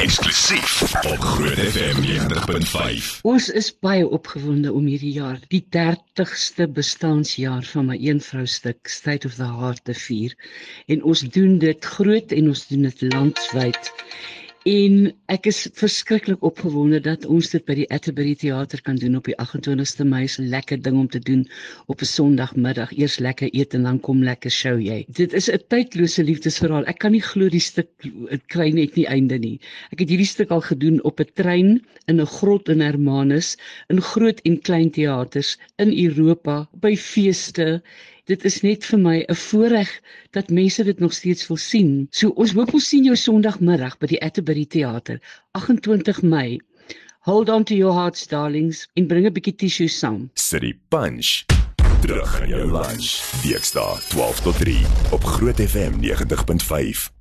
eksklusief op Groot FM 90.5. Ons is baie opgewonde om hierdie jaar die 30ste bestaanjaar van my een vrou stuk State of the Heart te vier en ons doen dit groot en ons doen dit landwyd. En ek is verskriklik opgewonde dat ons dit by die Atterbury Theater kan doen op die 28ste Mei. Is 'n lekker ding om te doen op 'n Sondagmiddag. Eers lekker eet en dan kom lekker show jy. Dit is 'n tydlose liefdesverhaal. Ek kan nie glo die stuk dit kry net nie einde nie. Ek het hierdie stuk al gedoen op 'n trein in 'n grot in Hermanus, in groot en klein teaters in Europa, by feeste dit is net vir my 'n voorreg dat mense dit nog steeds wil sien. So ons hoop ons sien jou Sondagmiddag by die Atterbury Theater, 28 Mei. Hold on to your hearts darlings en bring 'n bietjie tissue saam. City Punch. Terug in jou lunch. Dinsdag 12 tot 3 op Groot FM 90.5.